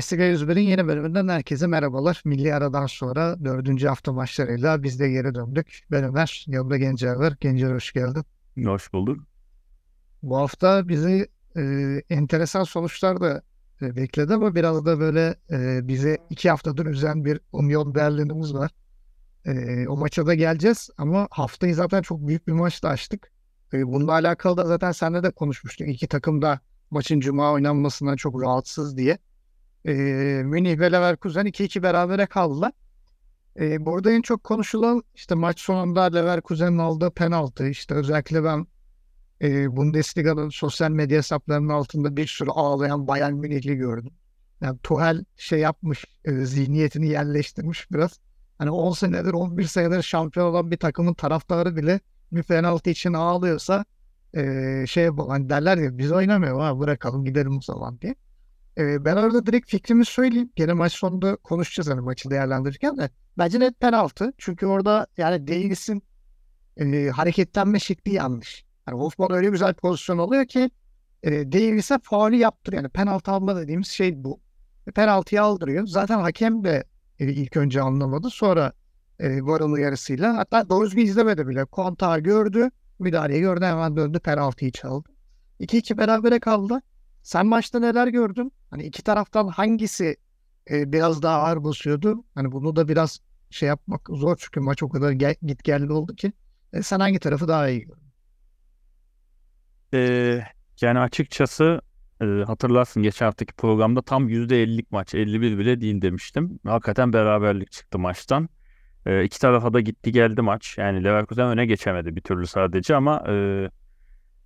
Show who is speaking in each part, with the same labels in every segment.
Speaker 1: Bundesliga 101'in yeni bölümünden herkese merhabalar. Milli aradan sonra dördüncü hafta maçlarıyla biz de geri döndük. Ben Ömer, yanımda Gencer var. Gencer hoş geldin.
Speaker 2: Hoş bulduk.
Speaker 1: Bu hafta bizi e, enteresan sonuçlar da e, bekledi ama biraz da böyle e, bize iki haftadır üzen bir Union Berlin'imiz var. E, o maça da geleceğiz ama haftayı zaten çok büyük bir maçla açtık. E, bununla alakalı da zaten seninle de konuşmuştuk. İki takım da maçın cuma oynanmasından çok rahatsız diye. E, Münih ve Leverkusen 2-2 berabere kaldılar. E, burada en çok konuşulan işte maç sonunda Leverkusen'in aldığı penaltı. İşte özellikle ben e, Bundesliga'nın sosyal medya hesaplarının altında bir sürü ağlayan Bayern Münihli gördüm. Yani Tuchel şey yapmış, e, zihniyetini yerleştirmiş biraz. Hani 10 senedir, 11 senedir şampiyon olan bir takımın taraftarı bile bir penaltı için ağlıyorsa e, şey hani derler ya biz oynamıyor ha bırakalım gidelim o zaman diye. E, ben orada direkt fikrimi söyleyeyim. Gene maç sonunda konuşacağız hani maçı değerlendirirken de. Bence net penaltı. Çünkü orada yani Davis'in e, hareketlenme şekli yanlış. Yani Wolfman öyle güzel pozisyon alıyor ki e, Davis'e faulü yaptır. Yani penaltı alma dediğimiz şey bu. E, penaltıyı aldırıyor. Zaten hakem de e, ilk önce anlamadı. Sonra e, varın uyarısıyla hatta doğru düzgün izlemedi bile. Kontağı gördü. Müdahaleyi gördü. Hemen döndü penaltıyı çaldı. 2-2 berabere kaldı. Sen maçta neler gördün? Hani iki taraftan hangisi e, biraz daha ağır basıyordu? Hani bunu da biraz şey yapmak zor çünkü maç o kadar gel, git geldi oldu ki. E, sen hangi tarafı daha iyi gördün?
Speaker 2: Ee, yani açıkçası e, hatırlarsın geçen haftaki programda tam %50'lik maç 51 bile değil demiştim. Hakikaten beraberlik çıktı maçtan. E, iki tarafa da gitti geldi maç. Yani Leverkusen öne geçemedi bir türlü sadece ama e,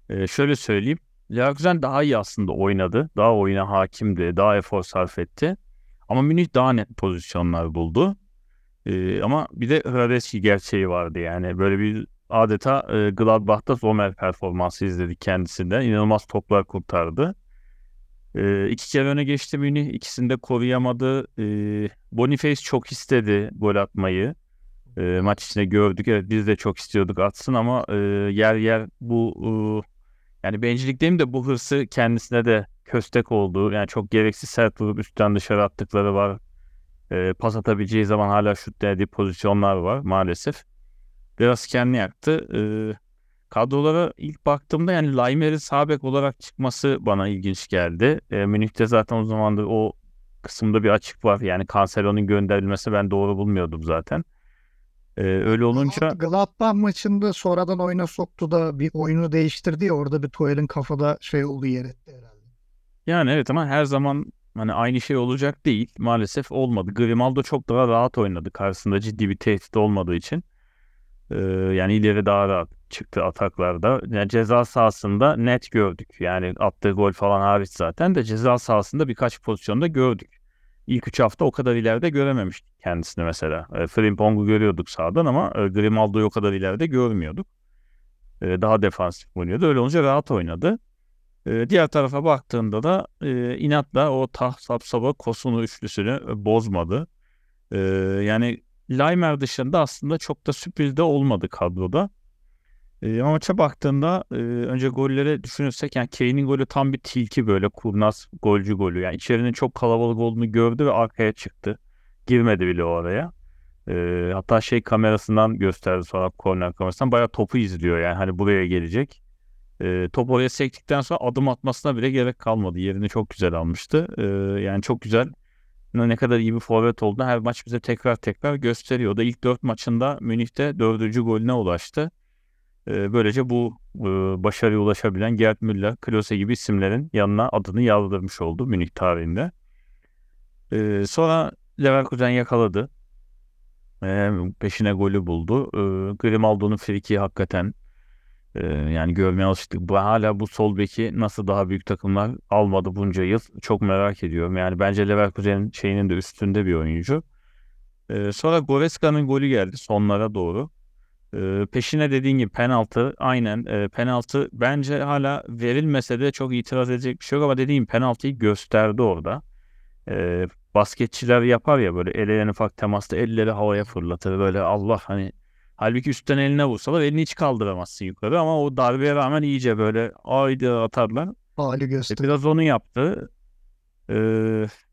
Speaker 2: e, şöyle söyleyeyim. Leverkusen daha iyi aslında oynadı. Daha oyuna hakimdi. Daha efor sarf etti. Ama Münih daha net pozisyonlar buldu. E, ama bir de Hradeski gerçeği vardı yani. Böyle bir adeta e, Gladbach'ta Sommer performansı izledik kendisinden. İnanılmaz toplar kurtardı. E, iki kere öne geçti Münih. İkisini de koruyamadı. E, Boniface çok istedi gol atmayı. E, maç içinde gördük. Evet biz de çok istiyorduk atsın ama e, yer yer bu e, yani bencillik demeyeyim de bu hırsı kendisine de köstek oldu. Yani çok gereksiz sert vurup üstten dışarı attıkları var. E, pas atabileceği zaman hala şut denediği pozisyonlar var maalesef biraz kendini yaktı. E, kadrolara ilk baktığımda yani Laimer'in sağ bek olarak çıkması bana ilginç geldi. E, Münih'te zaten o zamandır o kısımda bir açık var. Yani Cancelo'nun gönderilmesi ben doğru bulmuyordum zaten. E, öyle olunca...
Speaker 1: Gladbach maçında sonradan oyuna soktu da bir oyunu değiştirdi ya orada bir Tuchel'in kafada şey olduğu yer etti herhalde.
Speaker 2: Yani evet ama her zaman hani aynı şey olacak değil. Maalesef olmadı. Grimaldo çok daha rahat oynadı karşısında ciddi bir tehdit olmadığı için. Ee, yani ileri daha rahat çıktı ataklarda. Yani ceza sahasında net gördük. Yani attığı gol falan hariç zaten de ceza sahasında birkaç pozisyonda gördük. İlk üç hafta o kadar ileride görememiştik kendisini mesela. E, Frimpong'u görüyorduk sağdan ama e, Grimaldo'yu o kadar ileride görmüyorduk. E, daha defansif oynuyordu. Öyle olunca rahat oynadı. E, diğer tarafa baktığında da e, inatla o tah sapsaba kosunu üçlüsünü e, bozmadı. E, yani Laimer dışında aslında çok da sürpriz de olmadı kadroda. E, ama maça baktığında e, önce golleri düşünürsek yani Kane'in golü tam bir tilki böyle kurnaz golcü golü. Yani içerinin çok kalabalık olduğunu gördü ve arkaya çıktı. Girmedi bile oraya. E, hatta şey kamerasından gösterdi sonra korner kamerasından bayağı topu izliyor yani hani buraya gelecek. E, top oraya sektikten sonra adım atmasına bile gerek kalmadı. Yerini çok güzel almıştı. E, yani çok güzel ne kadar iyi bir forvet olduğunu her maç bize tekrar tekrar gösteriyor. O da ilk dört maçında Münih'te dördüncü golüne ulaştı. Ee, böylece bu e, başarıya ulaşabilen Gerd Müller, Klose gibi isimlerin yanına adını yazdırmış oldu Münih tarihinde. Ee, sonra Leverkusen yakaladı. Ee, peşine golü buldu. Ee, Grimaldo'nun friki hakikaten ee, yani görmeye alıştık. Bu, hala bu sol beki nasıl daha büyük takımlar almadı bunca yıl çok merak ediyorum. Yani bence Leverkusen'in şeyinin de üstünde bir oyuncu. Ee, sonra Goreska'nın golü geldi sonlara doğru. Ee, peşine dediğin gibi penaltı aynen e, penaltı bence hala verilmese de çok itiraz edecek bir şey yok ama dediğim penaltıyı gösterdi orada. e, basketçiler yapar ya böyle ele en ufak temasta elleri havaya fırlatır böyle Allah hani halbuki üstten eline vursalar elini hiç kaldıramazsın yukarı ama o darbeye rağmen iyice böyle aydı atarlar.
Speaker 1: Hali
Speaker 2: E,
Speaker 1: göster.
Speaker 2: biraz onu yaptı. E,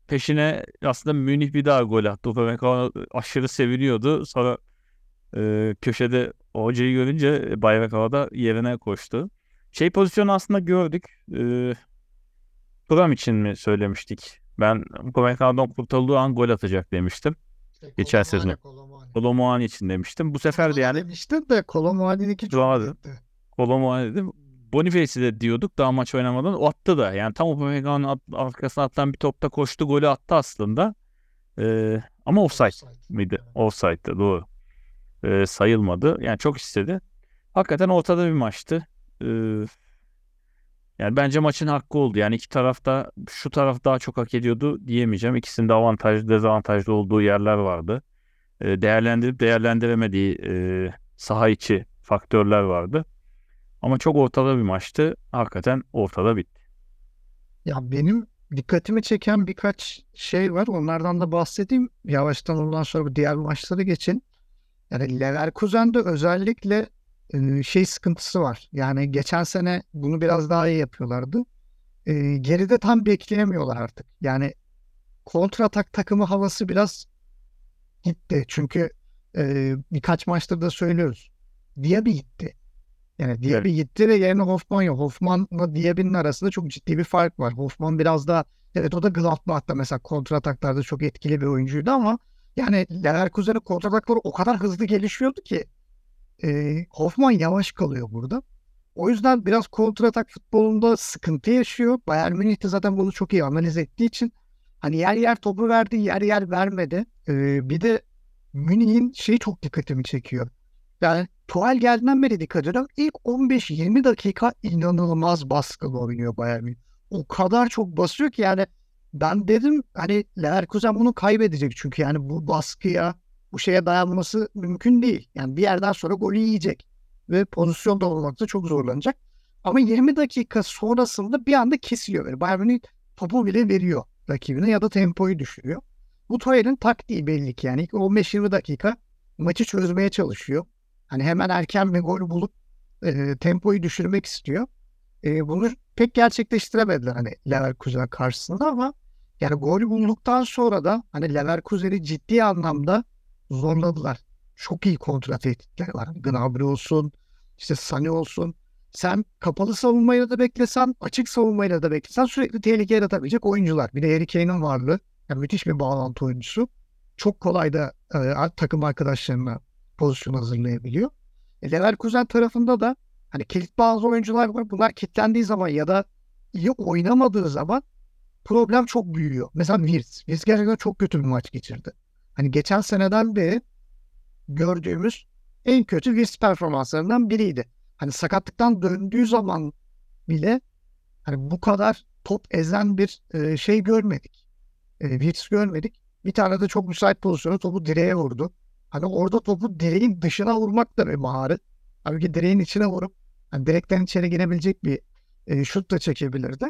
Speaker 2: peşine aslında Münih bir daha gol attı. Upamecano aşırı seviniyordu. Sonra e, köşede hocayı görünce bayrak havada yerine koştu. Şey pozisyonu aslında gördük. E, Thuram için mi söylemiştik? Ben Upamecano'dan kurtulduğu an gol atacak demiştim. geçen sezon. Kolomuani için demiştim. Bu sefer de yani
Speaker 1: demiştin de Kolomuani'ninki çok
Speaker 2: Doğru. Kolomuani dedim. Boniface'i de diyorduk daha maç oynamadan. O attı da. Yani tam Upamecano'nun at- arkasına atılan bir topta koştu. Golü attı aslında. E, ama offside miydi?
Speaker 1: Evet.
Speaker 2: Offside'dı doğru. Ee, sayılmadı. Yani çok istedi. Hakikaten ortada bir maçtı. Ee, yani bence maçın hakkı oldu. Yani iki tarafta şu taraf daha çok hak ediyordu diyemeyeceğim. İkisinde avantajlı dezavantajlı olduğu yerler vardı. Ee, değerlendirip değerlendiremediği e, saha içi faktörler vardı. Ama çok ortada bir maçtı. Hakikaten ortada bitti.
Speaker 1: Ya benim dikkatimi çeken birkaç şey var. Onlardan da bahsedeyim. Yavaştan ondan sonra diğer maçlara geçin. Yani Leverkusen'de özellikle şey sıkıntısı var. Yani geçen sene bunu biraz daha iyi yapıyorlardı. E, geride tam bekleyemiyorlar artık. Yani kontratak takımı havası biraz gitti. Çünkü e, birkaç maçtır da söylüyoruz. Diaby gitti. Yani Diaby gitti ve yerine Hoffman yok. Hoffman'la Diaby'nin arasında çok ciddi bir fark var. Hoffman biraz daha evet o da Gladbach'ta mesela kontrataklarda çok etkili bir oyuncuydu ama yani Leverkusen'in kontratakları o kadar hızlı gelişiyordu ki e, Hoffman yavaş kalıyor burada. O yüzden biraz kontratak futbolunda sıkıntı yaşıyor. Bayern Münih de zaten bunu çok iyi analiz ettiği için hani yer yer topu verdi, yer yer vermedi. E, bir de Münih'in şeyi çok dikkatimi çekiyor. Yani Tuchel geldiğinden beri dikkat ediyorum. İlk 15-20 dakika inanılmaz baskılı oynuyor Bayern Münih. O kadar çok basıyor ki yani ben dedim hani Leverkusen bunu kaybedecek çünkü yani bu baskıya bu şeye dayanması mümkün değil. Yani bir yerden sonra golü yiyecek ve pozisyonda olmakta çok zorlanacak. Ama 20 dakika sonrasında bir anda kesiliyor. Yani Bayern Münih topu bile veriyor rakibine ya da tempoyu düşürüyor. Bu Tuchel'in taktiği belli ki yani ilk 15-20 dakika maçı çözmeye çalışıyor. Hani hemen erken bir gol bulup e, tempoyu düşürmek istiyor. E, bunu pek gerçekleştiremediler hani Leverkusen karşısında ama yani gol bulduktan sonra da hani Leverkusen'i ciddi anlamda zorladılar. Çok iyi kontra tehditleri var. Gnabry olsun, işte Sane olsun. Sen kapalı savunmayla da beklesen, açık savunmayla da beklesen sürekli tehlike yaratabilecek oyuncular. Bir de Harry Kane'in varlığı. Yani müthiş bir bağlantı oyuncusu. Çok kolay da e, takım arkadaşlarına pozisyon hazırlayabiliyor. E, Leverkusen tarafında da hani kilit bazı oyuncular var. Bunlar kilitlendiği zaman ya da iyi oynamadığı zaman problem çok büyüyor. Mesela Wirtz. Wirtz gerçekten çok kötü bir maç geçirdi. Hani geçen seneden beri gördüğümüz en kötü Wirtz performanslarından biriydi. Hani sakatlıktan döndüğü zaman bile hani bu kadar top ezen bir e, şey görmedik. E, Wirtz görmedik. Bir tane de çok müsait pozisyonu topu direğe vurdu. Hani orada topu direğin dışına vurmak da bir maharet. Halbuki direğin içine vurup hani direkten içeri girebilecek bir e, şut da çekebilirdi.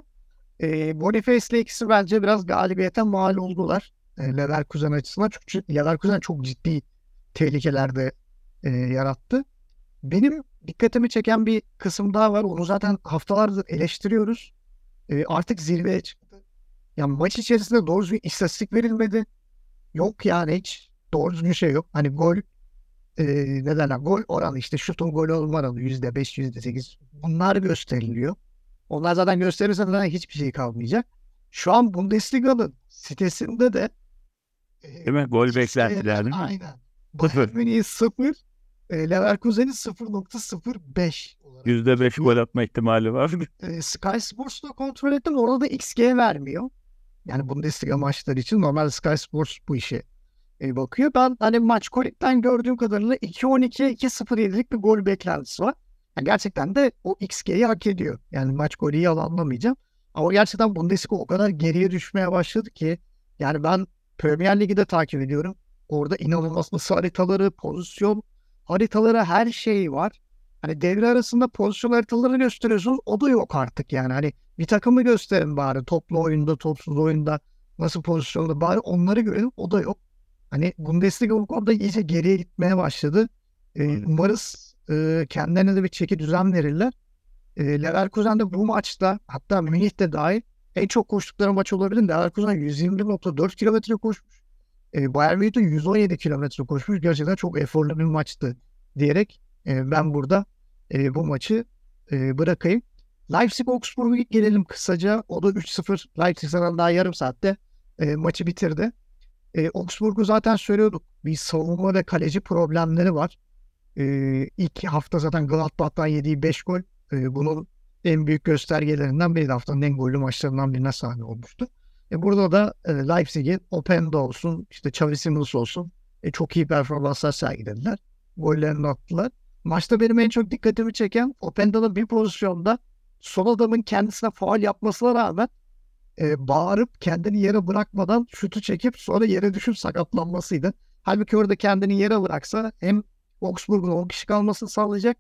Speaker 1: E, Boniface ile ikisi bence biraz galibiyete mal oldular. E, Leverkusen açısından. Çünkü Leverkusen çok ciddi tehlikelerde e, yarattı. Benim dikkatimi çeken bir kısım daha var. Onu zaten haftalardır eleştiriyoruz. E, artık zirveye çıktı. Yani maç içerisinde doğru düzgün istatistik verilmedi. Yok yani hiç doğru düzgün şey yok. Hani gol e, ne derler gol oranı işte şutun gol olma oranı yüzde beş yüzde sekiz bunlar gösteriliyor. Onlar zaten gösterirse zaten hiçbir şey kalmayacak. Şu an Bundesliga'nın sitesinde de
Speaker 2: Değil mi? Gol beklentiler değil mi?
Speaker 1: Aynen. Bayern Münih'in 0 e, Leverkusen'in 0.05 olarak.
Speaker 2: %5 gol atma ihtimali var.
Speaker 1: E, Sky Sports'ta kontrol ettim. Orada da XG vermiyor. Yani Bundesliga maçları için normal Sky Sports bu işe e, bakıyor. Ben hani maç kolikten gördüğüm kadarıyla 2-12'ye 2-0 bir gol beklentisi var. Yani gerçekten de o XG'yi hak ediyor. Yani maç golü yalanlamayacağım. Ama gerçekten Bundesliga o kadar geriye düşmeye başladı ki yani ben Premier Lig'i de takip ediyorum. Orada inanılmaz ısı haritaları, pozisyon haritaları her şey var. Hani devre arasında pozisyon haritaları gösteriyorsunuz. O da yok artık yani. Hani bir takımı gösterin bari. Toplu oyunda, topsuz oyunda nasıl pozisyonda bari onları görelim o da yok. Hani Bundesliga bu konuda iyice geriye gitmeye başladı. E, umarız e, kendilerine de bir çeki düzen verirler. E, Leverkusen de bu maçta hatta Münih de dahil en çok koştukları maç olabilir. Leverkusen 121.4 kilometre koşmuş. E, Bayern Münih de 117 kilometre koşmuş. Gerçekten çok eforlu bir maçtı diyerek e, ben burada e, bu maçı e, bırakayım. Leipzig-Augsburg'a gelelim kısaca. O da 3-0. Leipzig zaten daha yarım saatte e, maçı bitirdi. E, Augsburg'u zaten söylüyorduk. Bir savunma ve kaleci problemleri var. E, ilk hafta zaten Gladbach'tan yediği 5 gol. E, bunun en büyük göstergelerinden biri haftanın en gollü maçlarından birine sahne olmuştu. E, burada da e, Leipzig'in Openda olsun, işte Xavi Simons olsun e, çok iyi performanslar sergilediler. Gollerini attılar. Maçta benim en çok dikkatimi çeken Openda'nın bir pozisyonda son adamın kendisine faal yapmasına rağmen e, bağırıp kendini yere bırakmadan şutu çekip sonra yere düşüp sakatlanmasıydı. Halbuki orada kendini yere bıraksa hem Augsburg'un 10 kişi kalmasını sağlayacak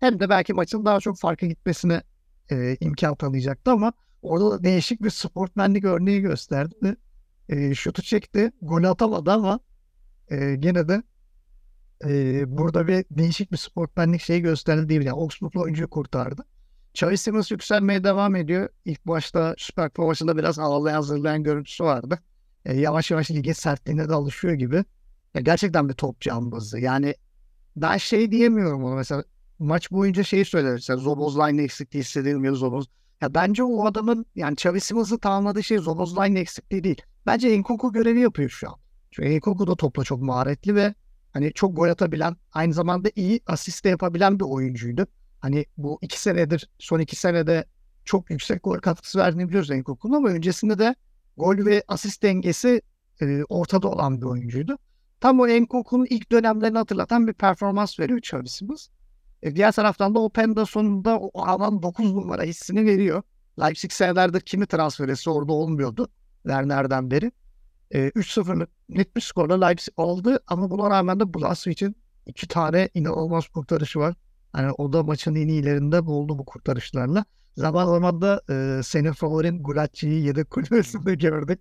Speaker 1: hem de belki maçın daha çok farka gitmesine e, imkan tanıyacaktı ama orada da değişik bir sportmenlik örneği gösterdi. E, şutu çekti, gol atamadı ama e, gene de e, burada bir değişik bir sportmenlik şeyi gösterdi diyebilirim. Yani Augsburg'lu oyuncuyu kurtardı. Xavi Simons yükselmeye devam ediyor. İlk başta Süper Kupa maçında biraz ağlayan zırlayan görüntüsü vardı. E, yavaş yavaş ligin sertliğine de alışıyor gibi. Ya gerçekten bir top cambazı. Yani ben şey diyemiyorum ona mesela maç boyunca şeyi söyler. Mesela Zobozlay'ın eksikliği hissedilmiyor Zoboz. Ya bence o adamın yani Xavi Simons'ı tamamladığı şey Zobozlay'ın eksikliği değil. Bence Enkunku görevi yapıyor şu an. Çünkü Enkunku da topla çok maharetli ve hani çok gol atabilen aynı zamanda iyi asist de yapabilen bir oyuncuydu. Hani bu iki senedir son iki senede çok yüksek gol katkısı verdiğini biliyoruz Enkunku'nun ama öncesinde de gol ve asist dengesi e, ortada olan bir oyuncuydu. Tam o Enkunku'nun ilk dönemlerini hatırlatan bir performans veriyor Xavi Simons. E, diğer taraftan da Openda sonunda o alan 9 numara hissini veriyor. Leipzig senelerdir kimi transfer etse orada olmuyordu. Werner'den beri. E, 3-0'lık net bir skorla Leipzig aldı ama buna rağmen de Blaswich'in iki tane inanılmaz kurtarışı var. Hani o da maçın en iyilerinde buldu bu kurtarışlarla. Zaman zaman da e, senin favorin Gulacci'yi yedek kulübesinde gördük.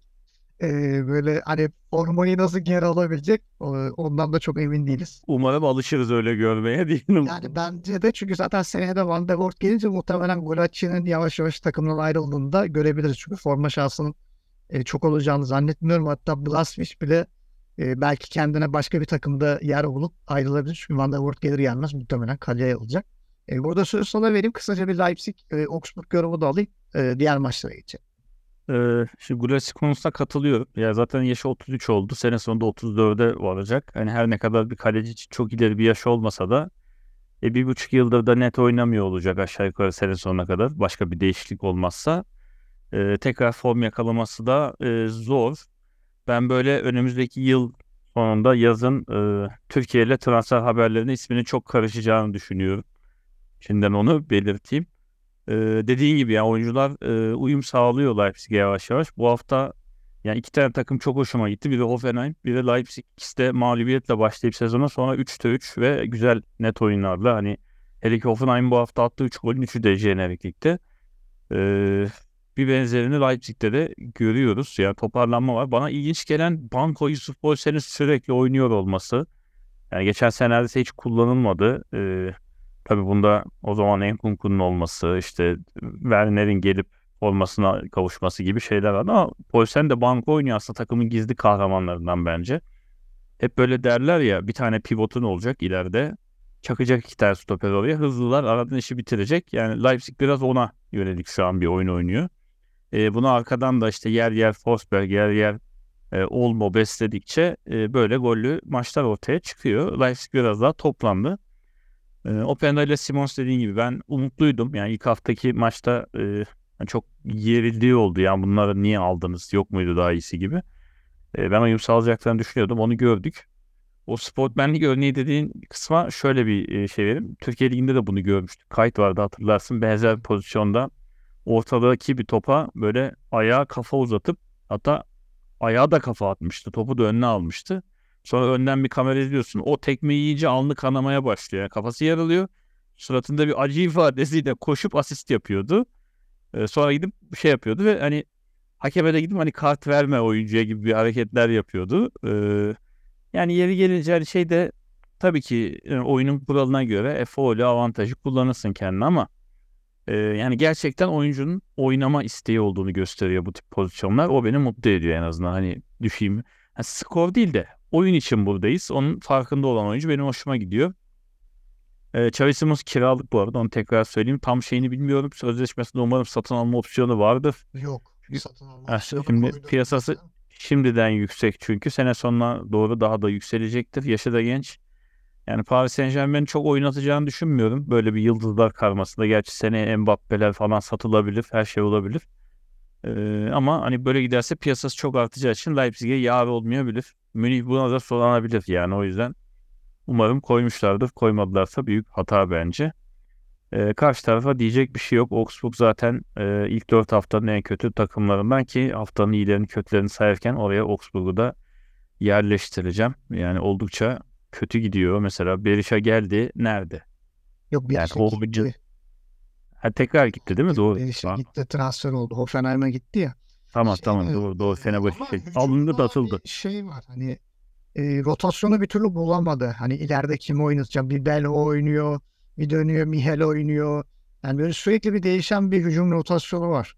Speaker 1: E, böyle hani formayı nasıl geri alabilecek e, ondan da çok emin değiliz.
Speaker 2: Umarım alışırız öyle görmeye diyelim.
Speaker 1: Yani bence de çünkü zaten seneye de Van der Voort gelince muhtemelen Gulacci'nin yavaş yavaş takımdan ayrıldığını da görebiliriz. Çünkü forma şansının e, çok olacağını zannetmiyorum. Hatta Blaswich bile e, belki kendine başka bir takımda yer bulup ayrılabilir. Çünkü Van der Voort gelir gelmez muhtemelen kaleye alacak. E, burada söz sana vereyim. Kısaca bir Leipzig, e, Augsburg yorumu da alayım. E, diğer maçlara geçelim.
Speaker 2: Ee, şimdi Gulasi konusuna katılıyorum. Ya zaten yaşı 33 oldu. Sene sonunda 34'e varacak. Hani her ne kadar bir kaleci için çok ileri bir yaş olmasa da e, bir buçuk yıldır da net oynamıyor olacak aşağı yukarı sene sonuna kadar. Başka bir değişiklik olmazsa. E, tekrar form yakalaması da e, zor. Ben böyle önümüzdeki yıl sonunda yazın e, Türkiye ile transfer haberlerinin isminin çok karışacağını düşünüyorum. Şimdiden onu belirteyim. Ee, dediğin gibi ya oyuncular e, uyum sağlıyor Leipzig'e yavaş yavaş. Bu hafta yani iki tane takım çok hoşuma gitti. Biri Hoffenheim, biri Leipzig. İkisi de mağlubiyetle başlayıp sezona sonra 3'te 3 ve güzel net oyunlarla. Hani hele ki Hoffenheim bu hafta attığı 3 golün 3'ü de jenerik ligde. Ee, bir benzerini Leipzig'te de görüyoruz. Yani toparlanma var. Bana ilginç gelen Banko Yusuf Bolsen'in sürekli oynuyor olması. Yani geçen senelerde hiç kullanılmadı. Ee, Tabii bunda o zaman Enkunku'nun olması, işte Werner'in gelip formasına kavuşması gibi şeyler var. Ama Poulsen de banko oynuyor aslında takımın gizli kahramanlarından bence. Hep böyle derler ya bir tane pivotun olacak ileride. Çakacak iki tane stoper oraya. Hızlılar aradan işi bitirecek. Yani Leipzig biraz ona yönelik şu an bir oyun oynuyor. E, bunu arkadan da işte yer yer Forsberg, yer yer e, Olmo besledikçe e, böyle gollü maçlar ortaya çıkıyor. Leipzig biraz daha toplandı. E, Openda ile Simons dediğin gibi ben umutluydum. Yani ilk haftaki maçta e, çok yerildiği oldu. Yani bunları niye aldınız? Yok muydu daha iyisi gibi. E, ben uyum sağlayacaklarını düşünüyordum. Onu gördük. O sportmenlik örneği dediğin kısma şöyle bir e, şey vereyim. Türkiye Ligi'nde de bunu görmüştük. Kayıt vardı hatırlarsın. Benzer pozisyonda ortadaki bir topa böyle ayağa kafa uzatıp hatta ayağa da kafa atmıştı. Topu da önüne almıştı. Sonra önden bir kamera izliyorsun. O tekme yiyince alnı kanamaya başlıyor. Yani kafası yaralıyor. Suratında bir acı ifadesiyle koşup asist yapıyordu. Ee, sonra gidip şey yapıyordu ve hani hakeme de gidip hani kart verme oyuncuya gibi bir hareketler yapıyordu. Ee, yani yeri gelince hani şey de tabii ki e, oyunun kuralına göre faulü avantajı kullanırsın kendine ama e, yani gerçekten oyuncunun oynama isteği olduğunu gösteriyor bu tip pozisyonlar. O beni mutlu ediyor en azından hani düşeyim. Yani skor değil de oyun için buradayız. Onun farkında olan oyuncu benim hoşuma gidiyor. E, Xavi Simons kiralık bu arada onu tekrar söyleyeyim. Tam şeyini bilmiyorum. Sözleşmesinde umarım satın alma opsiyonu vardır.
Speaker 1: Yok. Satın alma
Speaker 2: Ha, şimdi piyasası- Şimdiden yüksek çünkü sene sonuna doğru daha da yükselecektir. Yaşı da genç. Yani Paris Saint Germain'i çok oynatacağını düşünmüyorum. Böyle bir yıldızlar karmasında. Gerçi seneye Mbappe'ler falan satılabilir. Her şey olabilir. Ee, ama hani böyle giderse piyasası çok artacağı için Leipzig'e yar olmayabilir. Münih buna da sorlanabilir yani o yüzden. Umarım koymuşlardır. Koymadılarsa büyük hata bence. Ee, karşı tarafa diyecek bir şey yok. Augsburg zaten e, ilk 4 haftanın en kötü takımlarından ki haftanın iyilerini kötülerini sayarken oraya Augsburg'u da yerleştireceğim. Yani oldukça kötü gidiyor. Mesela Berisha geldi. Nerede?
Speaker 1: Yok bir
Speaker 2: Yani
Speaker 1: şey
Speaker 2: o. Ha, tekrar gitti değil mi? Doğru. Tamam
Speaker 1: gitti transfer oldu. Hoffenheim'e gitti ya.
Speaker 2: tamam,
Speaker 1: Şey,
Speaker 2: tamam.
Speaker 1: e,
Speaker 2: doğru doğru. Fenerbahçe şey. Alındı da atıldı.
Speaker 1: şey var hani e, rotasyonu bir türlü bulamadı. Hani ileride kimi oynatacak? Bir Bell oynuyor, bir dönüyor Mihel oynuyor. Yani böyle sürekli bir değişen bir hücum rotasyonu var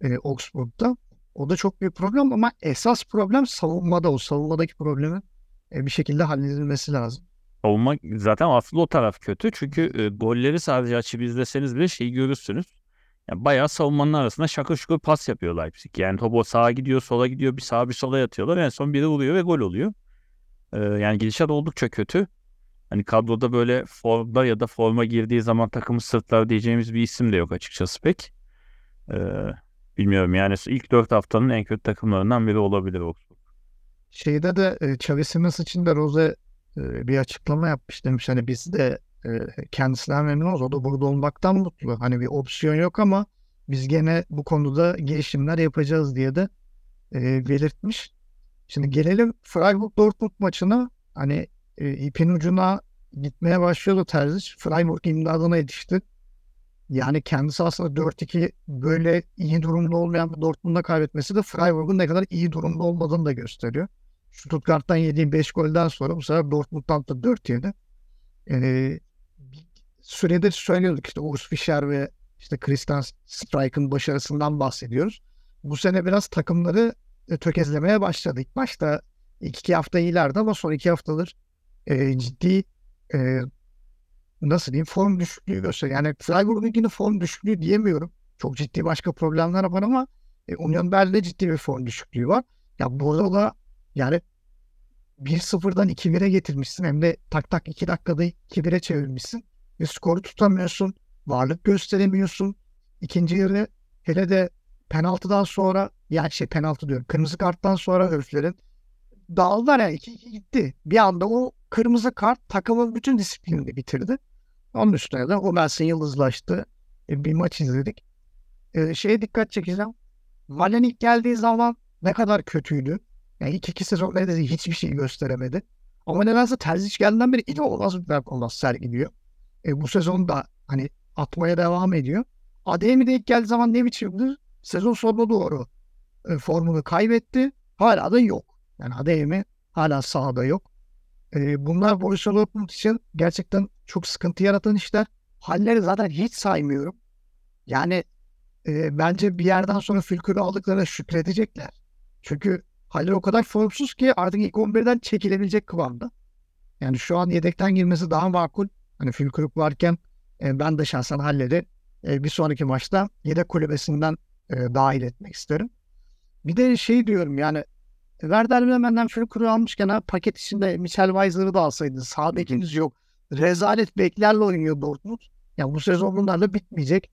Speaker 1: e, Augsburg'da. O da çok büyük problem ama esas problem savunmada o. Savunmadaki problemin e, bir şekilde halledilmesi lazım.
Speaker 2: Savunma zaten aslında o taraf kötü. Çünkü e, golleri sadece açıp izleseniz bile şeyi görürsünüz. Yani bayağı savunmanın arasında şakır şukur pas yapıyor Leipzig. Yani top o sağa gidiyor, sola gidiyor, bir sağa bir sola yatıyorlar. En son biri vuruyor ve gol oluyor. E, yani gidişat oldukça kötü. Hani kadroda böyle formda ya da forma girdiği zaman takımı sırtlar diyeceğimiz bir isim de yok açıkçası pek. E, bilmiyorum yani ilk dört haftanın en kötü takımlarından biri olabilir Augsburg.
Speaker 1: Şeyde de e, Xavi için de Rose bir açıklama yapmış demiş. Hani biz de kendisinden memnunuz. O da burada olmaktan mutlu. Hani bir opsiyon yok ama biz gene bu konuda gelişimler yapacağız diye de belirtmiş. Şimdi gelelim Freiburg-Dortmund maçına. Hani ipin ucuna gitmeye başlıyordu Terzic. Freiburg imdadına yetişti. Yani kendisi aslında 4-2 böyle iyi durumda olmayan bir Dortmund'a kaybetmesi de Freiburg'un ne kadar iyi durumda olmadığını da gösteriyor. Stuttgart'tan yediği 5 golden sonra bu sefer Dortmund'dan da 4 yedi. Bir süredir söylüyorduk işte Urs Fischer ve işte Christian Streichel'in başarısından bahsediyoruz. Bu sene biraz takımları e, tökezlemeye başladı. İlk başta ilk iki hafta iyilerdi ama son iki haftadır e, ciddi e, nasıl diyeyim form düşüklüğü gösteriyor. Yani Freiburg'unkini form düşüklüğü diyemiyorum. Çok ciddi başka problemler var ama e, Union Berlin'de ciddi bir form düşüklüğü var. Ya burada da yani 1-0'dan 2-1'e getirmişsin. Hem de tak tak 2 dakikada 2-1'e çevirmişsin. Ve skoru tutamıyorsun. Varlık gösteremiyorsun. İkinci yarı hele de penaltıdan sonra yani şey penaltı diyorum. Kırmızı karttan sonra heriflerin dağıldılar yani 2-2 gitti. Bir anda o kırmızı kart takımın bütün disiplinini bitirdi. Onun üstüne de Hummels'in yıldızlaştı. E, bir maç izledik. E, şeye dikkat çekeceğim. Malen ilk geldiği zaman ne kadar kötüydü. Yani ilk iki sezon neredeyse hiçbir şey gösteremedi. Ama nedense Terzic geldiğinden beri inanılmaz bir performans sergiliyor. E, bu sezon da hani atmaya devam ediyor. Ademi de ilk geldiği zaman ne biçimdi? Sezon sonuna doğru e, formunu kaybetti. Hala da yok. Yani Ademi hala sahada yok. E, bunlar Borussia Dortmund için gerçekten çok sıkıntı yaratan işler. Halleri zaten hiç saymıyorum. Yani e, bence bir yerden sonra Fülkür'ü aldıklarına şükredecekler. Çünkü Haller o kadar formsuz ki artık ilk 11'den çekilebilecek kıvamda. Yani şu an yedekten girmesi daha makul. Hani Fülkürük varken e, ben de şahsen Haller'i e, bir sonraki maçta yedek kulübesinden e, dahil etmek isterim. Bir de şey diyorum yani Werder Bremen'den Fülkür'ü almışken ha, paket içinde Michel Weiser'ı da alsaydın. Sağ bekiniz yok. Rezalet beklerle oynuyor Dortmund. Yani bu sezon bunlarla bitmeyecek.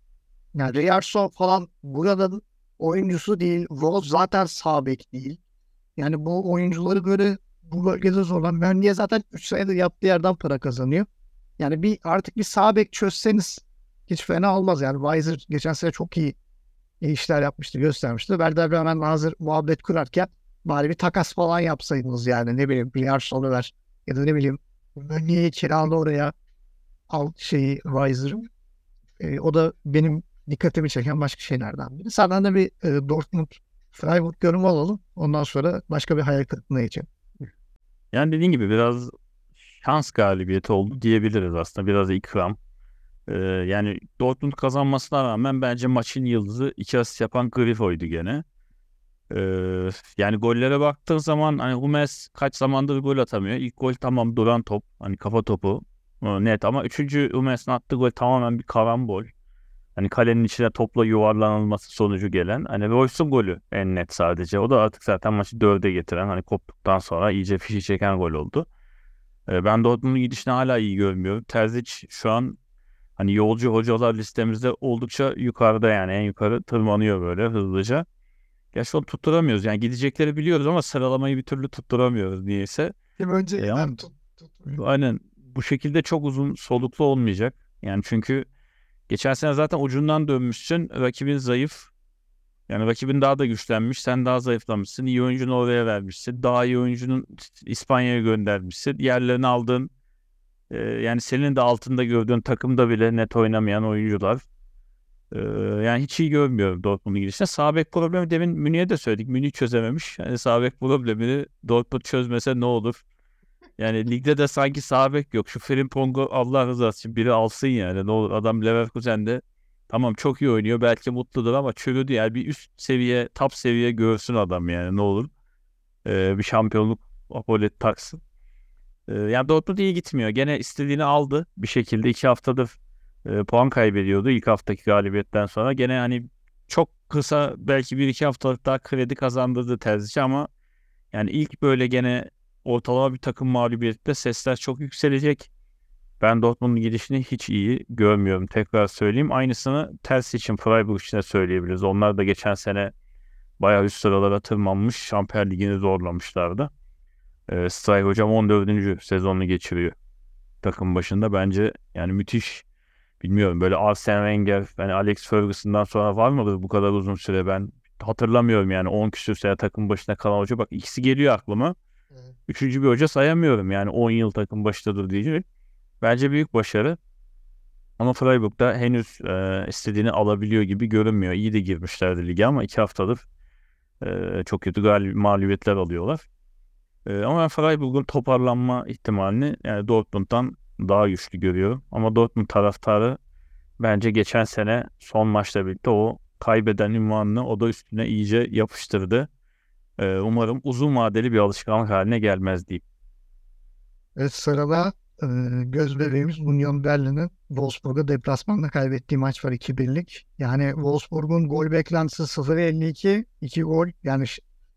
Speaker 1: Yani Riyarson falan buradan oyuncusu değil. Rose zaten sağ bek değil. Yani bu oyuncuları böyle bu bölgede zorlan. Vernier zaten 3 senedir yaptığı yerden para kazanıyor. Yani bir artık bir sağ bek çözseniz hiç fena olmaz. Yani Weiser geçen sene çok iyi, işler yapmıştı, göstermişti. Werder Bremen hazır muhabbet kurarken bari bir takas falan yapsaydınız yani. Ne bileyim Bilarson'u ver ya da ne bileyim Mönni'yi kiralı oraya al şeyi Weiser'ı. E, o da benim dikkatimi çeken başka şeylerden biri. Senden de bir e, Dortmund Freiburg yorumu alalım. Ondan sonra başka bir hayal kırıklığına geçelim.
Speaker 2: Yani dediğin gibi biraz şans galibiyeti oldu diyebiliriz aslında. Biraz ikram. Ee, yani Dortmund kazanmasına rağmen bence maçın yıldızı iki asist yapan Grifo'ydu gene. Ee, yani gollere baktığın zaman hani Hummels kaç zamandır gol atamıyor. İlk gol tamam duran top. Hani kafa topu e, net ama üçüncü Hummels'in attığı gol tamamen bir karambol. Hani kalenin içine topla yuvarlanılması sonucu gelen. Hani Royce'un golü en net sadece. O da artık zaten maçı dörde getiren hani koptuktan sonra iyice fişi çeken gol oldu. Ee, ben Dortmund'un gidişini hala iyi görmüyorum. Terzic şu an hani yolcu hocalar listemizde oldukça yukarıda yani en yukarı tırmanıyor böyle hızlıca. Gerçi onu tutturamıyoruz. Yani gidecekleri biliyoruz ama sıralamayı bir türlü tutturamıyoruz niyeyse.
Speaker 1: Kim önce
Speaker 2: E ama-
Speaker 1: tut, tutmuyor.
Speaker 2: Aynen bu şekilde çok uzun soluklu olmayacak. Yani çünkü geçen sene zaten ucundan dönmüşsün. Rakibin zayıf. Yani rakibin daha da güçlenmiş. Sen daha zayıflamışsın. İyi oyuncunu oraya vermişsin. Daha iyi oyuncunun İspanya'ya göndermişsin. Yerlerini aldın. Ee, yani senin de altında gördüğün takımda bile net oynamayan oyuncular. Ee, yani hiç iyi görmüyorum Dortmund'un gidişine. Sağ bek problemi demin Münih'e de söyledik. Münih çözememiş. Yani sağ bek problemini Dortmund çözmese ne olur? Yani ligde de sanki sağ yok. Şu Frimpong'u Allah rızası için biri alsın yani. Ne olur adam Leverkusen'de tamam çok iyi oynuyor. Belki mutludur ama çürüdü yani. Bir üst seviye, top seviye görsün adam yani ne olur. Ee, bir şampiyonluk apolet taksın. Ee, yani Dortmund iyi gitmiyor. Gene istediğini aldı. Bir şekilde iki haftadır e, puan kaybediyordu ilk haftaki galibiyetten sonra. Gene hani çok kısa belki bir iki haftalık daha kredi kazandırdı Terzic ama yani ilk böyle gene ortalama bir takım mağlubiyette sesler çok yükselecek. Ben Dortmund'un gidişini hiç iyi görmüyorum. Tekrar söyleyeyim. Aynısını ters için Freiburg için de söyleyebiliriz. Onlar da geçen sene bayağı üst sıralara tırmanmış. Şampiyon Ligi'ni zorlamışlardı. Ee, Stray hocam 14. sezonunu geçiriyor takım başında. Bence yani müthiş bilmiyorum böyle Arsene Wenger yani Alex Ferguson'dan sonra var mıdır bu kadar uzun süre ben hatırlamıyorum yani 10 küsür sene takım başına kalan hoca. Bak ikisi geliyor aklıma.
Speaker 1: Evet.
Speaker 2: Üçüncü bir hoca sayamıyorum yani 10 yıl takım başındadır diyecek. Bence büyük başarı. Ama Freiburg'da henüz e, istediğini alabiliyor gibi görünmüyor. İyi de girmişlerdi lige ama iki haftadır e, çok kötü galib mağlubiyetler alıyorlar. E, ama ben Freiburg'un toparlanma ihtimalini yani Dortmund'dan daha güçlü görüyorum. Ama Dortmund taraftarı bence geçen sene son maçla birlikte o kaybeden ünvanını o da üstüne iyice yapıştırdı. E, umarım uzun vadeli bir alışkanlık haline gelmez diyeyim.
Speaker 1: Evet sırada e, göz bebeğimiz Union Berlin'in Wolfsburg'a deplasmanda kaybettiği maç var 2-1'lik. Yani Wolfsburg'un gol beklentisi 0-52, 2 gol. Yani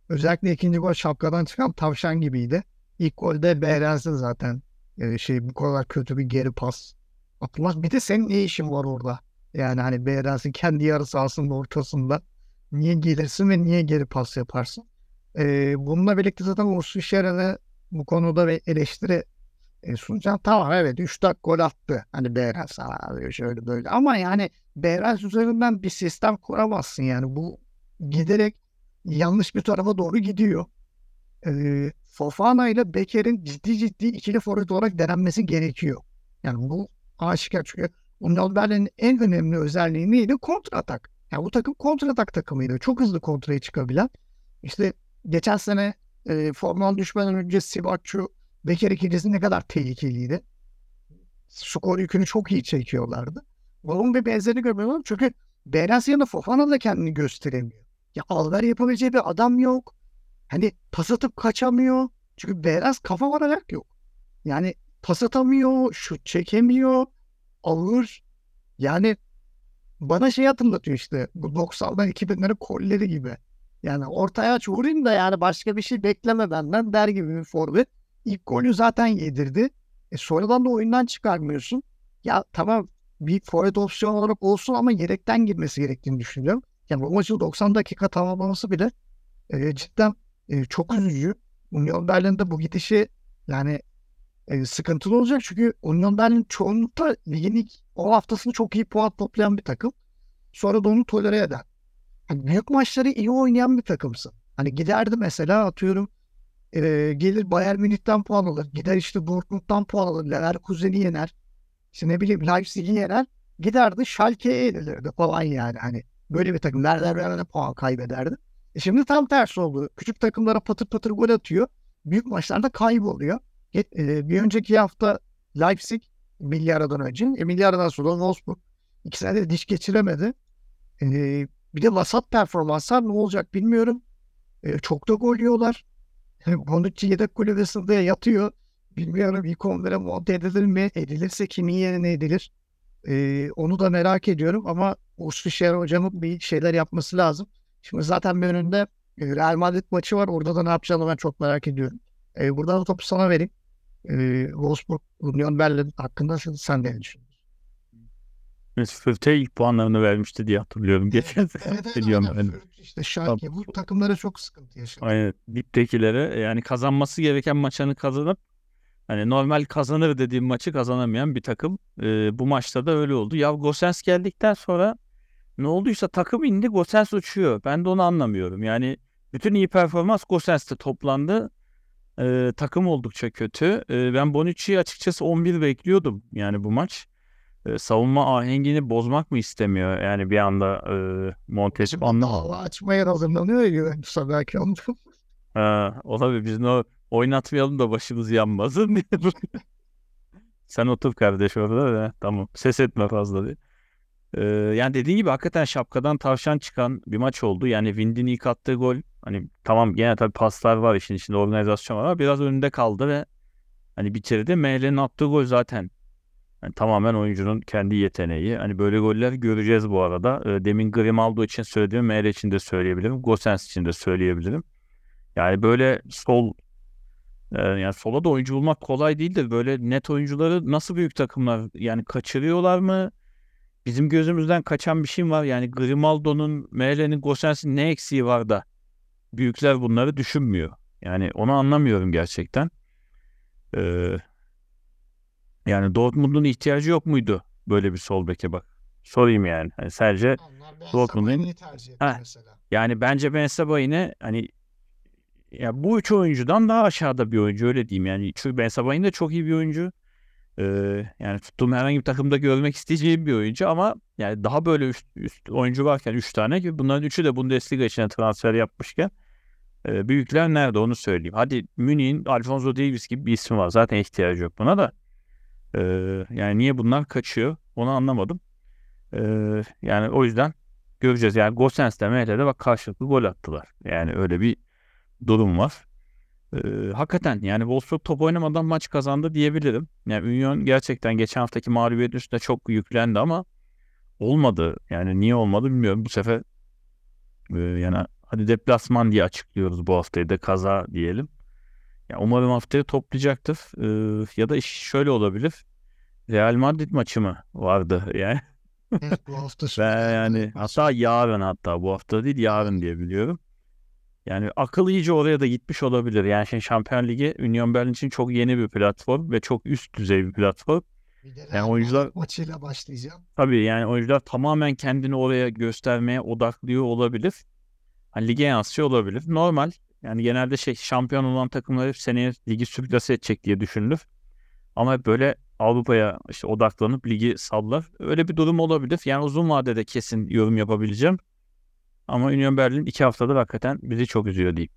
Speaker 1: özellikle ikinci gol şapkadan çıkan tavşan gibiydi. İlk golde Behrens'in zaten e, şey bu kadar kötü bir geri pas atılmaz. Bir de senin ne işin var orada? Yani hani Behrens'in kendi yarı sahasının ortasında niye gelirsin ve niye geri pas yaparsın? E, bununla birlikte zaten Urs Fischer'e bu konuda bir eleştiri e, sunacağım. Tamam evet 3-4 gol attı. Hani Behrens abi şöyle böyle. Ama yani Behrens üzerinden bir sistem kuramazsın yani. Bu giderek yanlış bir tarafa doğru gidiyor. E, Fofana ile Beker'in ciddi ciddi ikili forvet olarak denenmesi gerekiyor. Yani bu aşikar çünkü Union Berlin'in en önemli özelliği neydi? Kontratak. Yani bu takım kontratak takımıydı. Çok hızlı kontraya çıkabilen. İşte geçen sene e, formal düşmeden önce Sivakçu Beker ikilisi ne kadar tehlikeliydi. Skor yükünü çok iyi çekiyorlardı. Bunun bir benzerini görmüyorum çünkü Behrens yanında Fofana da kendini gösteremiyor. Ya Alver yapabileceği bir adam yok. Hani pas atıp kaçamıyor. Çünkü Behrens kafa var ayak yok. Yani pas atamıyor, şut çekemiyor, ağır. Yani bana şey hatırlatıyor işte bu 90'lar 2000'lerin kolleri gibi. Yani ortaya aç vurayım da yani başka bir şey bekleme benden der gibi bir forvet. İlk golü zaten yedirdi. E sonradan da oyundan çıkarmıyorsun. Ya tamam bir forvet opsiyon olarak olsun ama yedekten girmesi gerektiğini düşünüyorum. Yani bu maçı 90 dakika tamamlaması bile e, cidden e, çok üzücü. Union Berlin'de bu gidişi yani e, sıkıntılı olacak çünkü Union Berlin çoğunlukla ligin ilk 10 haftasını çok iyi puan toplayan bir takım. Sonra da onu tolere eder. Hani büyük maçları iyi oynayan bir takımsın. Hani giderdi mesela atıyorum e, gelir Bayern Münih'ten puan alır. Gider işte Dortmund'dan puan alır. Leverkusen'i yener. İşte ne bileyim Leipzig'i yener. Giderdi Schalke'ye yenilirdi falan yani. Hani böyle bir takım. Werder Bremen'e puan kaybederdi. E şimdi tam tersi oldu. Küçük takımlara patır patır gol atıyor. Büyük maçlarda kayboluyor. E, bir önceki hafta Leipzig milli aradan önce. E, milli aradan sonra Wolfsburg. İkisine de diş geçiremedi. E, bir de vasat performanslar ne olacak bilmiyorum. E, çok da gol yiyorlar. Bonucci yedek kulübesinde yatıyor. Bilmiyorum ilk 11'e monte edilir mi? Edilirse kimin yerine edilir? E, onu da merak ediyorum ama Ustüşehir hocamın bir şeyler yapması lazım. Şimdi zaten bir önünde e, Real Madrid maçı var. Orada da ne yapacağını ben çok merak ediyorum. E, buradan topu sana vereyim. E, Wolfsburg, Union Berlin hakkında sen ne düşünüyorsun?
Speaker 2: Fürth'e ilk puanlarını vermişti diye hatırlıyorum. Geçen sene
Speaker 1: Evet, evet,
Speaker 2: biliyorum
Speaker 1: aynen.
Speaker 2: ben.
Speaker 1: İşte Schalke bu takımlara çok sıkıntı yaşadı.
Speaker 2: Aynen. Diptekilere yani kazanması gereken maçını kazanıp hani normal kazanır dediğim maçı kazanamayan bir takım. Ee, bu maçta da öyle oldu. Ya Gosens geldikten sonra ne olduysa takım indi Gosens uçuyor. Ben de onu anlamıyorum. Yani bütün iyi performans Gosens'te toplandı. Ee, takım oldukça kötü. Ee, ben Bonucci'yi açıkçası 11 bekliyordum yani bu maç. Ee, savunma ahengini bozmak mı istemiyor? Yani bir anda e, Montesip anlamadım.
Speaker 1: Dava açmaya hazırlanıyor ya belki onu.
Speaker 2: Ha, olabilir. Biz o oynatmayalım da başımız yanmasın diye. Sen otur kardeş orada da. Tamam. Ses etme fazla diye. Ee, yani dediğin gibi hakikaten şapkadan tavşan çıkan bir maç oldu. Yani Wind'in ilk attığı gol hani tamam gene tabii paslar var işin içinde organizasyon var ama biraz önünde kaldı ve hani bitirdi. Mehlet'in attığı gol zaten yani tamamen oyuncunun kendi yeteneği. Hani böyle goller göreceğiz bu arada. Ee, demin Grimaldo için söylediğim Mehlet için de söyleyebilirim. Gosens için de söyleyebilirim. Yani böyle sol e, yani sola da oyuncu bulmak kolay değildir. Böyle net oyuncuları nasıl büyük takımlar yani kaçırıyorlar mı? Bizim gözümüzden kaçan bir şey var? Yani Grimaldo'nun, Mehlet'in, Gosens'in ne eksiği var da büyükler bunları düşünmüyor. Yani onu anlamıyorum gerçekten. Ee, yani Dortmund'un ihtiyacı yok muydu böyle bir sol beke bak. Sorayım yani. Hani sadece Dortmund'un- yani bence Ben Sebain'e hani ya bu üç oyuncudan daha aşağıda bir oyuncu öyle diyeyim. Yani çünkü Ben Sebain de çok iyi bir oyuncu. Ee, yani tuttuğum herhangi bir takımda görmek isteyeceğim bir oyuncu ama yani daha böyle üst, üst oyuncu varken 3 tane ki bunların üçü de Bundesliga içine transfer yapmışken e, büyükler nerede onu söyleyeyim. Hadi Münih'in Alfonso Davies gibi bir ismi var. Zaten ihtiyacı yok buna da. Ee, yani niye bunlar kaçıyor onu anlamadım. Ee, yani o yüzden göreceğiz. Yani Gosens de Mehlet'e bak karşılıklı gol attılar. Yani öyle bir durum var. Ee, hakikaten yani Wolfsburg top oynamadan maç kazandı diyebilirim. Yani Union gerçekten geçen haftaki mağlubiyetin üstüne çok yüklendi ama olmadı. Yani niye olmadı bilmiyorum. Bu sefer e, yani hadi deplasman diye açıklıyoruz bu haftayı da kaza diyelim. Ya umarım haftaya toplayacaktır. Ee, ya da iş şöyle olabilir. Real Madrid maçı mı vardı yani?
Speaker 1: Evet, bu hafta sonu.
Speaker 2: Ben yani hatta yarın hatta bu hafta değil yarın diye biliyorum. Yani akıl iyice oraya da gitmiş olabilir. Yani şimdi Şampiyon Ligi Union Berlin için çok yeni bir platform ve çok üst düzey bir platform.
Speaker 1: Bir de
Speaker 2: Yani oyuncular-
Speaker 1: maçıyla başlayacağım.
Speaker 2: Tabii yani oyuncular tamamen kendini oraya göstermeye odaklıyor olabilir. Hani lige yansıyor olabilir. Normal. Yani genelde şey şampiyon olan takımlar hep seneye ligi sürklase edecek diye düşünülür. Ama hep böyle Avrupa'ya işte odaklanıp ligi sallar. Öyle bir durum olabilir. Yani uzun vadede kesin yorum yapabileceğim. Ama Union Berlin iki haftadır hakikaten bizi çok üzüyor diyeyim.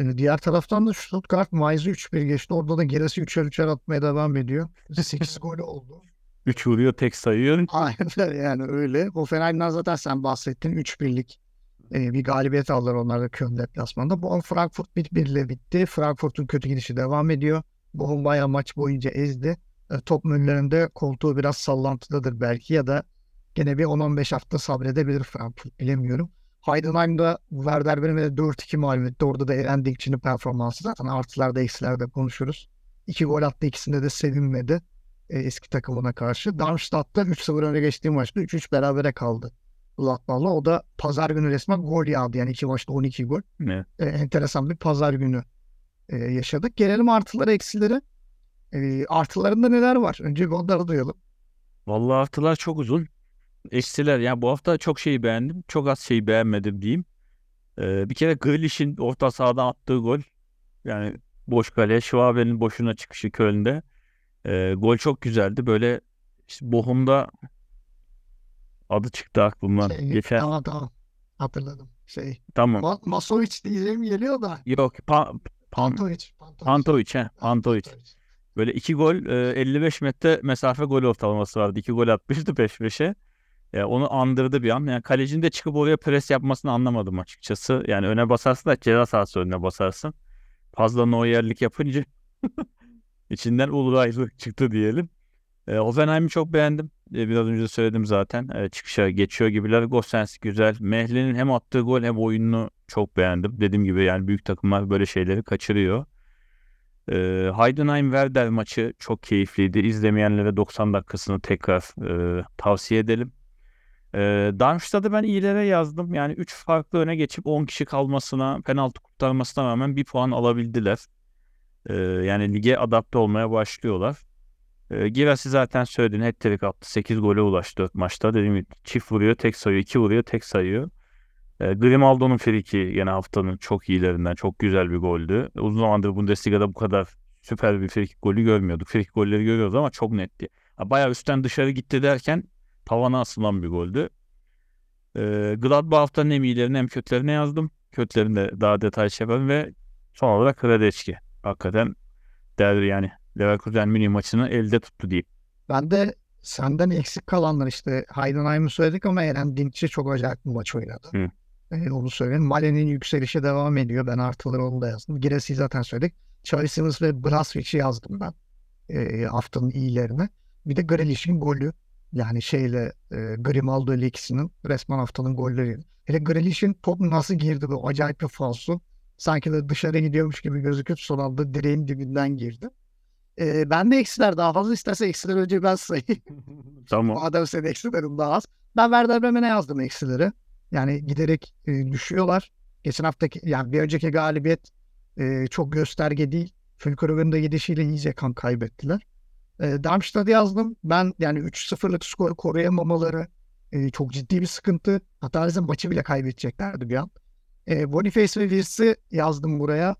Speaker 1: Ee, Diğer taraftan da Stuttgart Mainz'ı 3-1 geçti. Orada da gerisi 3'er 3'er atmaya devam ediyor. 8 gol oldu.
Speaker 2: 3 vuruyor tek sayıyor.
Speaker 1: Aynen yani öyle. Hoffenheim'den zaten sen bahsettin. 3-1'lik e, bir galibiyet aldılar onlar da Köln deplasmanında. Bu an Frankfurt 1-1 ile bitti. Frankfurt'un kötü gidişi devam ediyor. Bochum bayağı maç boyunca ezdi. E, top önlerinde koltuğu biraz sallantıdadır belki ya da gene bir 10-15 hafta sabredebilir Frankfurt bilemiyorum. Heidenheim'da Werder Bremen'e 4-2 mağlup etti. Orada da Eren Dikçi'nin performansı zaten artılarda eksilerde konuşuruz. İki gol attı ikisinde de sevinmedi e, eski takımına karşı. Darmstadt'ta 3-0 öne geçtiği maçta 3-3 berabere kaldı. Gladbach'la. O da pazar günü resmen gol yağdı. Yani iki maçta 12 gol.
Speaker 2: Evet.
Speaker 1: E, enteresan bir pazar günü e, yaşadık. Gelelim artıları eksileri. E, artılarında neler var? Önce onları duyalım.
Speaker 2: Vallahi haftalar çok uzun. Eksiler. Yani bu hafta çok şeyi beğendim. Çok az şeyi beğenmedim diyeyim. Ee, bir kere Grealish'in orta sahadan attığı gol. Yani boş kale. Schwabe'nin boşuna çıkışı Köln'de. Ee, gol çok güzeldi. Böyle işte Bochum'da adı çıktı aklımdan.
Speaker 1: Şey,
Speaker 2: Geçen
Speaker 1: Tamam tamam. Hatırladım. Şey,
Speaker 2: Tamam.
Speaker 1: Ma Masovic diyeceğim geliyor da.
Speaker 2: Yok. Pa Pan
Speaker 1: Pantovic. Pantovic.
Speaker 2: Pantovic he. Pantovic. Böyle iki gol e, 55 metre mesafe gol ortalaması vardı. İki gol atmıştı peş peşe. E, onu andırdı bir an. Yani kalecinin de çıkıp oraya pres yapmasını anlamadım açıkçası. Yani öne basarsın da ceza sahası önüne basarsın. Fazla o yerlik yapınca içinden Uludaylı çıktı diyelim. E, Hoffenheim'i çok beğendim. E, biraz önce söyledim zaten. E, çıkışa geçiyor gibiler. Gosens güzel. Mehli'nin hem attığı gol hem oyununu çok beğendim. Dediğim gibi yani büyük takımlar böyle şeyleri kaçırıyor. E, Heidenheim Werder maçı çok keyifliydi. İzlemeyenlere 90 dakikasını tekrar e, tavsiye edelim. E, Darmstadt'ı ben iyilere yazdım. Yani 3 farklı öne geçip 10 kişi kalmasına, penaltı kurtarmasına rağmen bir puan alabildiler. E, yani lige adapte olmaya başlıyorlar. E, Girassi zaten söyledin. Hat-trick attı. 8 gole ulaştı 4 maçta. Dediğim gibi çift vuruyor, tek sayıyor. 2 vuruyor, tek sayıyor. E, Grimaldo'nun friki yine haftanın çok iyilerinden. Çok güzel bir goldü. Uzun zamandır Bundesliga'da bu kadar süper bir frikik golü görmüyorduk. Frikik golleri görüyoruz ama çok netti. Bayağı üstten dışarı gitti derken tavana asılan bir goldü. E, Gladbach haftanın hem iyilerini hem kötülerini yazdım. Kötülerini de daha detaylı şey yaparım ve son olarak Radeçki. Hakikaten derbi yani Leverkusen Münih maçını elde tuttu diyeyim.
Speaker 1: Ben de senden eksik kalanlar işte Heidenheim'i söyledik ama Eren Dinkçi çok acayip bir maç oynadı.
Speaker 2: Hı.
Speaker 1: Ee, onu söyleyeyim. Male'nin yükselişi devam ediyor. Ben artıları onu da yazdım. Giresi'yi zaten söyledik. Charlie Simmons ve Braswic'i yazdım ben. Ee, haftanın iyilerine. Bir de Grealish'in golü. Yani şeyle e, Grimaldo ile ikisinin resmen haftanın golleri. Hele Grealish'in top nasıl girdi bu acayip bir falso. Sanki de dışarı gidiyormuş gibi gözüküp son anda direğin dibinden girdi. Ee, ben de eksiler daha fazla isterse eksiler önce ben sayayım.
Speaker 2: Tamam.
Speaker 1: Madem senin eksilerin daha az. Ben Werder Bremen'e yazdım eksileri. Yani giderek e, düşüyorlar. Geçen haftaki yani bir önceki galibiyet e, çok gösterge değil. Fülkrug'un da gidişiyle iyice kan kaybettiler. E, Darmstadt'ı yazdım. Ben yani 3-0'lık skoru koruyamamaları e, çok ciddi bir sıkıntı. Hatta bizim maçı bile kaybedeceklerdi bir an. E, Boniface ve Wirtz'i yazdım buraya.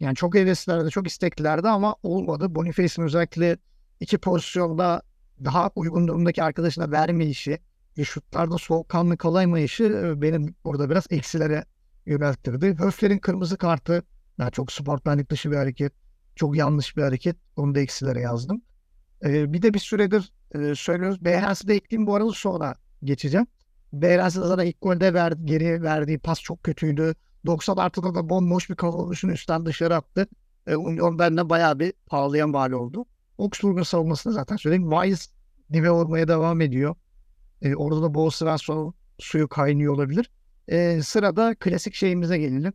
Speaker 1: Yani çok heveslilerdi, çok isteklilerdi ama olmadı. Boniface'in özellikle iki pozisyonda daha uygun durumdaki arkadaşına vermeyişi ve şutlarda soğukkanlı kalamayışı e, benim burada biraz eksilere yönelttirdi. Höfler'in kırmızı kartı yani çok sportmenlik dışı bir hareket. Çok yanlış bir hareket. Onu da eksilere yazdım. E, bir de bir süredir e, söylüyoruz. Behrens'i de ekleyeyim bu arada sonra geçeceğim. Behrens'in zaten ilk golde ver, geri verdiği pas çok kötüydü. 90 artıda da bomboş bir kafa vuruşunu üstten dışarı attı. E, Union Berlin'e bayağı bir pahalıya mal oldu. Augsburg'un savunmasını zaten söyleyeyim. Weiss dibe vurmaya devam ediyor. E, orada da Bo Svensson suyu kaynıyor olabilir. E, sırada klasik şeyimize gelelim.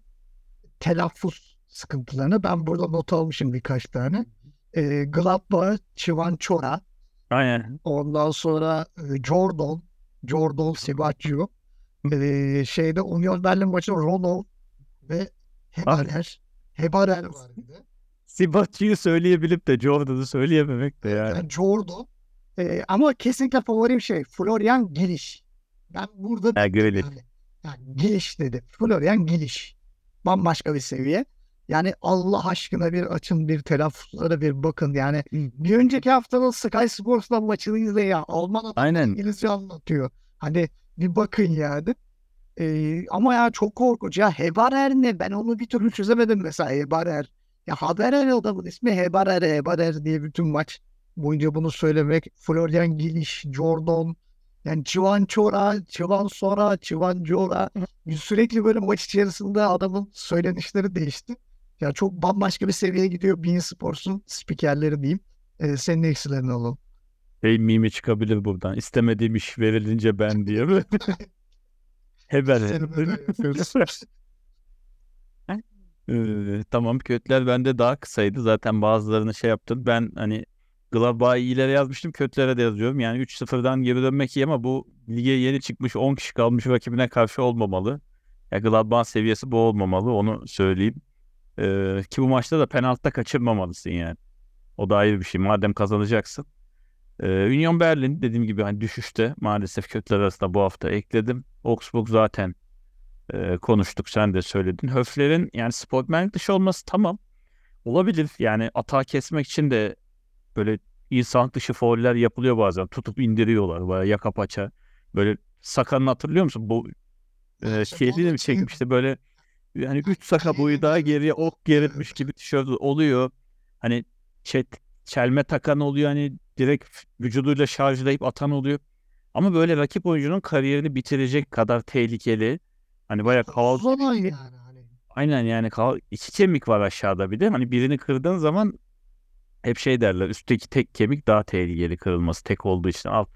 Speaker 1: Telaffuz sıkıntılarına. Ben burada not almışım birkaç tane. E, Gladbach, Çivançora,
Speaker 2: Aynen.
Speaker 1: ondan sonra e, Jordan, Jordan Sibaccio, e, şeyde Union Berlin maçı Ronald ve Hebarer. Hebarer var bir de.
Speaker 2: Sibatçı'yı söyleyebilip de Jordan'ı söyleyememek de yani.
Speaker 1: Yani Jordan. E, ama kesinlikle favorim şey Florian Geliş. Ben burada
Speaker 2: Grealish.
Speaker 1: yani, yani Geliş dedi. Florian Geliş. Bambaşka bir seviye. Yani Allah aşkına bir açın bir telaffuzlara bir bakın. Yani bir önceki haftanın Sky Sports'la maçını izle ya. Alman
Speaker 2: Aynen.
Speaker 1: İngilizce anlatıyor. Hani bir bakın yani. Ee, ama ya çok korkunç ya. Hebarer ne? Ben onu bir türlü çözemedim mesela Hebarer. Ya Haberer adamın ismi Hebarer, Hebarer diye bütün maç boyunca bunu söylemek. Florian Giliş, Jordan, yani Civan Çora, Civan Sora, Civan Cora. Sürekli böyle maç içerisinde adamın söylenişleri değişti. Ya çok bambaşka bir seviyeye gidiyor Bein Sports'un spikerleri diyeyim. Ee, senin eksilerini alalım.
Speaker 2: Şey mimi çıkabilir buradan. İstemediğim iş verilince ben diye
Speaker 1: yapıyoruz.
Speaker 2: Ee, tamam kötüler bende daha kısaydı. Zaten bazılarını şey yaptım. Ben hani Gladbach'ı iyilere yazmıştım. Kötülere de yazıyorum. Yani 3-0'dan geri dönmek iyi ama bu lige yeni çıkmış 10 kişi kalmış rakibine karşı olmamalı. Ya Gladbach'ın seviyesi bu olmamalı. Onu söyleyeyim. Ee, ki bu maçta da penaltıda kaçırmamalısın yani. O da ayrı bir şey. Madem kazanacaksın. Ee, Union Berlin dediğim gibi hani düşüşte maalesef kötüler arasında bu hafta ekledim. Augsburg zaten e, konuştuk sen de söyledin. Höfler'in yani sportmenlik dışı olması tamam. Olabilir yani atağı kesmek için de böyle insan dışı fauller yapılıyor bazen. Tutup indiriyorlar bayağı yaka paça. Böyle Sakan'ı hatırlıyor musun? Bu e, şeyini mi çekmişti böyle yani 3 saka boyu daha geriye ok gerilmiş gibi tişört oluyor. Hani çet, çelme takan oluyor hani direkt vücuduyla şarjlayıp atan oluyor. Ama böyle rakip oyuncunun kariyerini bitirecek kadar tehlikeli. Hani bayağı kaval
Speaker 1: Zaman yani. Hani.
Speaker 2: Aynen yani kaval iki kemik var aşağıda bir de. Hani birini kırdığın zaman hep şey derler üstteki tek kemik daha tehlikeli kırılması tek olduğu için alt.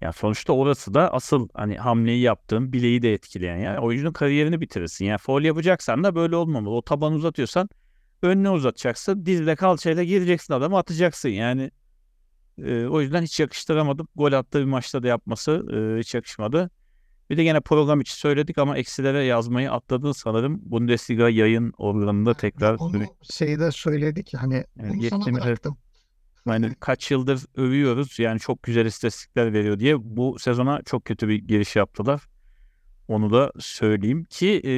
Speaker 2: Yani sonuçta orası da asıl hani hamleyi yaptığın bileği de etkileyen yani oyuncunun kariyerini bitirirsin. Yani foul yapacaksan da böyle olmamalı. O tabanı uzatıyorsan önüne uzatacaksın. Dizle kalçayla gireceksin adamı atacaksın. Yani e, o yüzden hiç yakıştıramadım. Gol attığı bir maçta da yapması e, hiç yakışmadı. Bir de gene program içi söyledik ama eksilere yazmayı atladın sanırım. Bundesliga yayın organında tekrar
Speaker 1: Onu şeyde söyledik hani
Speaker 2: Evet,
Speaker 1: bunu sana bıraktım.
Speaker 2: Yani kaç yıldır övüyoruz. Yani çok güzel istatistikler veriyor diye bu sezona çok kötü bir giriş yaptılar. Onu da söyleyeyim ki e,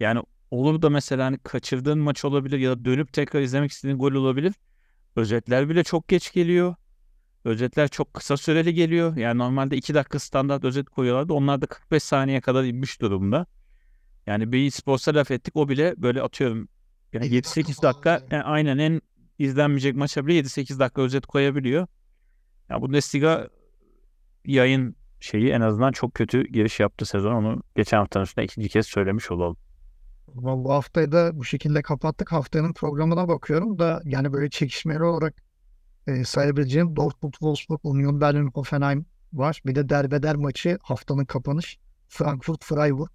Speaker 2: yani olur da mesela hani kaçırdığın maç olabilir ya da dönüp tekrar izlemek istediğin gol olabilir. Özetler bile çok geç geliyor. Özetler çok kısa süreli geliyor. Yani normalde 2 dakika standart özet koyuyorlardı. Onlar da 45 saniye kadar inmiş durumda. Yani bir sporsa laf ettik o bile böyle atıyorum yani
Speaker 1: 50 dakika
Speaker 2: 7-8
Speaker 1: falan
Speaker 2: dakika
Speaker 1: yani.
Speaker 2: e, aynen en izlenmeyecek maça bile 7-8 dakika özet koyabiliyor. Ya Bundesliga yayın şeyi en azından çok kötü giriş yaptı sezon. Onu geçen haftanın üstüne ikinci kez söylemiş olalım.
Speaker 1: Bu haftayı da bu şekilde kapattık. Haftanın programına bakıyorum da yani böyle çekişmeli olarak e, sayabileceğim Dortmund, Wolfsburg, Union Berlin, Hoffenheim var. Bir de derbeder maçı haftanın kapanış Frankfurt, Freiburg.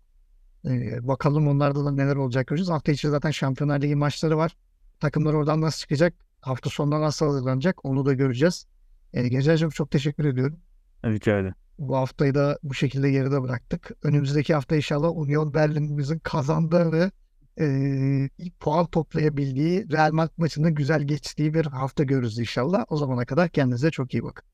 Speaker 1: E, bakalım onlarda da neler olacak göreceğiz. Hafta içi zaten Şampiyonlar Ligi maçları var. Takımlar oradan nasıl çıkacak? Hafta sonunda nasıl hazırlanacak? Onu da göreceğiz. E, Gecer'cim çok teşekkür ediyorum.
Speaker 2: Rica ederim.
Speaker 1: Bu haftayı da bu şekilde geride bıraktık. Önümüzdeki hafta inşallah Union Berlin'imizin kazandığı eee, ilk puan toplayabildiği Real Madrid maçında güzel geçtiği bir hafta görürüz inşallah. O zamana kadar kendinize çok iyi bakın.